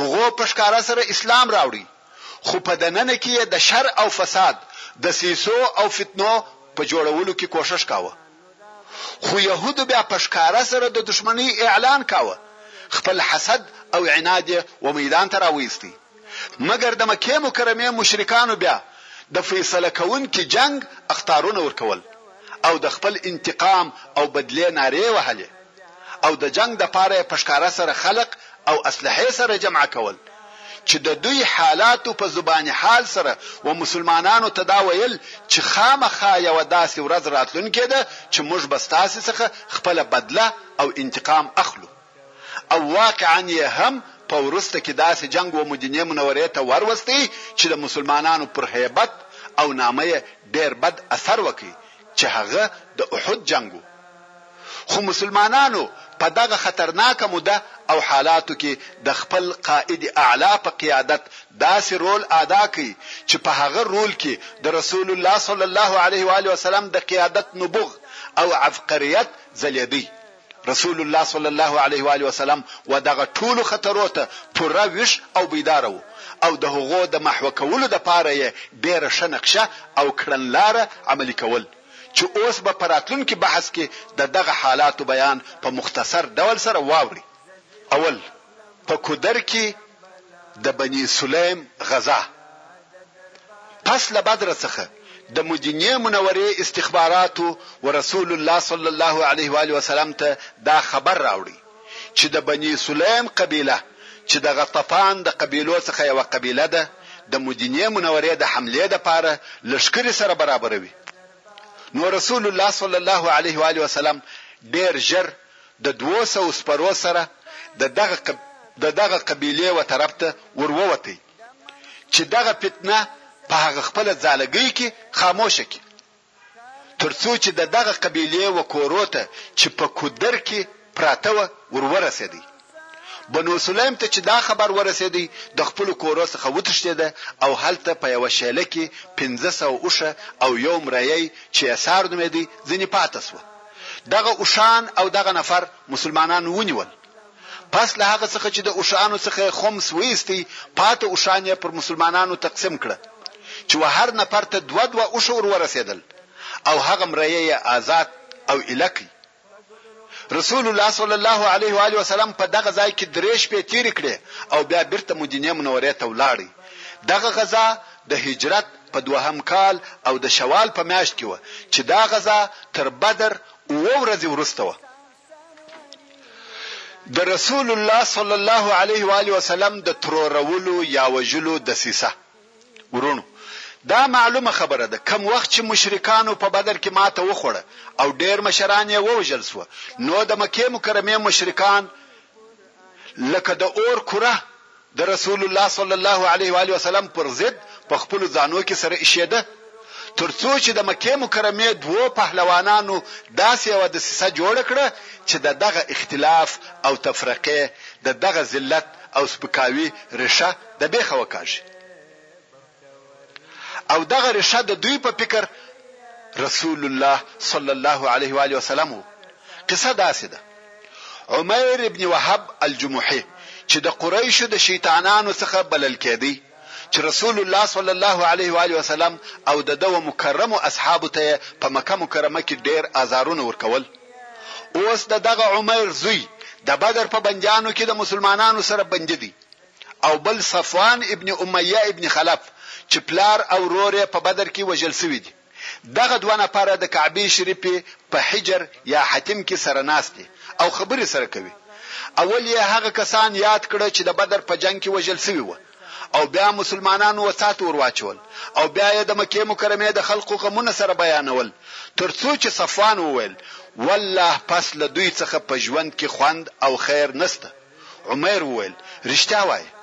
هغو په ښکاره سره اسلام راوړی، خو په دننه کې یې د شر او فساد، دسیسو او فتنو په جوړولو کې کوښښ کاوه. خو یهودو بیا په ښکاره سره د دښمنۍ اعلان کاوه، خپل حسد او عناد یې و میدان ته راوایست. مګر د مکې مکرمې مشرکانو بیا د فیصله کوونکي جنګ اخطارونه ورکول او د خپل انتقام او بدلې نارې یې وهلې. او د جنګ دپاره یې په ښکاره سره خلق او اسلحې سره جمع کول چې د دوی حالاتو په زبان حال سره و مسلمانانو ته دا ویل چې خامخا یوه داسې ورځ راتلونکې ده چې موږ به ستاسې څخه خپله بدله او انتقام اخلو او واقعا یې هم په وروسته کې داسې جنګ و مدینې منورې ته وروستی چې د مسلمانانو پر هیبت او نامه یې ډیر بد اثر وکړ چې هغه د احد جنګ و، خو مسلمانانو په دغه خطرناکه موده او حالاتو کې د خپل قائد اعلی په قیادت داسې رول آدا کړ چې په هغه رول کې د رسول الله صلی الله علیه وآله وسلم د قیادت نبوغ او عبقریت ځلیدی. رسول الله صلی الله علیه و آله وسلم و دغه ټولو خطرو ته پوره ویښ او بیداره و او د هغو د محو کولو د پاره یې ډېره ښه نقشه او کړنلاره عملي کول چې اوس به په راتلونکي بحث کې د دغه حالاتو بیان په مختصر ډول سره واورئ. اول. په کودر کی د بنی سلیم غزا پس له بدر څخه د مدینې منورې استخباراتو و رسول الله صلی الله علیه و آله وسلم ته دا خبر راوړی چی د بنی سلیم قبیله چی د غطفان د قبیلو څخه یوه قبیله ده د مدینې منورې د حملې لپاره لښکرې سره برابروی نو رسول الله صلی الله علیه و آله وسلم ډیر ژر د دوو سوو سپرو سره د دغه د دغه قبیلې و طرف ته ور ووتی چی دغه فتنه په هغه خپله ځالګۍ کی خاموشه کی تر څو چی د دغه قبیلې و کورو ته چی په کودر کی پراته وه ور ورسیدی بنو سلیم ته چی دا خبر ورسیدی د خپلو کورو څخه وتښتیده او هلته په یوه شیله کی پنځه سوه اوښه او یو مریی چی یسار نومیدی ځینی پاته سوه. دغه اوښان او دغه نفر مسلمانانو ونیول، پس له هغه څخه چې د اوښانو څخه یې خمس وایست، پاته اوښان یې پر مسلمانانو تقسیم کړه، چې و هر نفر ته دوه دوه اوښه ور ورسېدل او هغه مریی یې آزاد او ایله کړ. رسول الله صلی الله علیه و آله وسلم په دغه ځای کې درې شپې تېرې کړې او بیا بیرته مدینې منورې ته ولاړ. دغه غزا د هجرت په دوهم کال او د شوال په میاشت کې وه چې دا غزا تر بدر اووه ورځې وروسته وه. د رسول الله صلی الله علیه و آله وسلم د ترورولو یا وژلو دسیسه، وروڼو! دا معلومه خبره ده کوم وخت چې مشرکانو په بدر کې ماته وخوړه او ډېر مشران یې ووژل شوه نو د مکې مکرمې مشرکان لکه د اور کره د رسول الله صلی الله علیه و آله وسلم پر ضد په خپلو ځانو کې سره ایشېده، تر څو چې د مکې مکرمې دوو پهلوانانو داسې یوه دسیسه جوړه کړه چې د دغه اختلاف او تفرقې، د دغه ذلت او سپکاوي ریښه د بېخه وکاږي. او دغه ریښه د دوی په فکر رسول الله صلی الله علیه و آله وسلم وو قصه داسې ده عمیر ابن وهب الجمحي چې د قریشو د شیطانانو څخه بلل کېدی چې رسول الله صلی الله علیه و آله وسلم او د دو مکرمو اصحابو ته په مکه مکرمه کې ډېر آزارونه ورکول اوس د دغه عمر زوی د بدر په بندیانو کې د مسلمانانو سره بندي دي او بل صفوان ابن امیه ابن خلف چې پلار او ورور یې په بدر کې وژل شوي دي. دغه دوه نفره د کعبې شریفې په حجر یا حتم کې سره ناست دي او خبرې سره کوي. اول یې هغه کسان یاد کړه چې د بدر په جنګ کې وژل شوي وه او بیا مسلمانانو وسات ور واچول او بیا یې د مکې مکرمې د خلقو غمونه سره بیانول تر څو چې صفوان وویل والله پس له دوی څخه په ژوند کې خوند او خیر نسته. عمير وويل، رښتيا وايې؟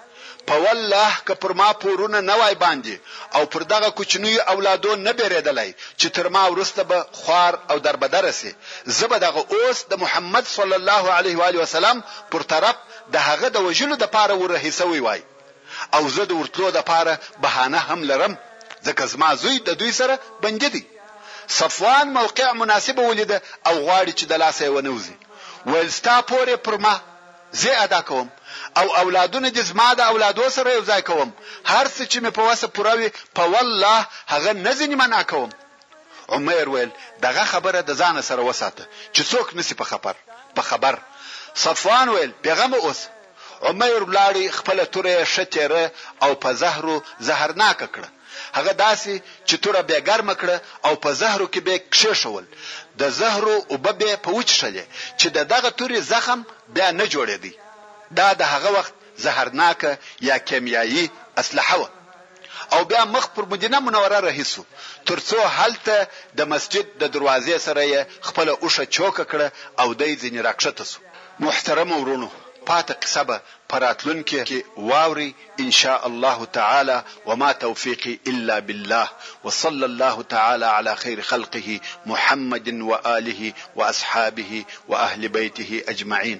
په والله که پر ما پورونه نه وای باندې او پر دغه کوچنيو اولادو نه بېرېدلای چې تر ما وروسته به خوار او دربدره شي، زه به دغه اوس د محمد صلی الله عليه وآله وسلم پر طرف د هغه د وژلو دپاره ورهي شوی وای. او زه د ورتلو لپاره بهانه هم لرم ځکه زما زوی د دوی سره بندي دی. صفوان موقع مناسبه ولیده او غواړي چې د لاسه یې ونه وځي. ویل ستا پور یې پر ما، زه یې ادا کوم او اولادونه دې زما د اولادو سره یو ځای کوم، هر څه چې مې په وسه پوره وي په والله هغه نه ځینې منع کوم عمير ويل، دغه خبره د ځانه سره وساته چې څوک نه شي په خبر، په خبر. صفوان ويل، بېغمه اوسه. عمير ولاړ، خپله توره يې ښه تېره او په زهرو زهرناکه کړه. هغه داسې چې توره بې ګرمه کړه او په زهرو کې بې کښېښول. د زهرو اوبه بې په وچښلې چې د دغه تورې زخم بيا نه جوړېدی. دا د هغه وخت زهرناکه يا کيميايي اسلحه وه. او بیا مخ پر مدینه منوره رهي شو ترڅو هلته د مسجد د دروازې سره یې خپله اوښه چوکه کړه او دی ځنې راکښته شو. محترمو وروڼو پاته قصه به په راتلونکې کې واورئ ان شاء الله تعالی وما توفیقی الا بالله وصلی الله تعالی علی خیر خلقه محمد وآله واصحابه واهل بیته اجمعین.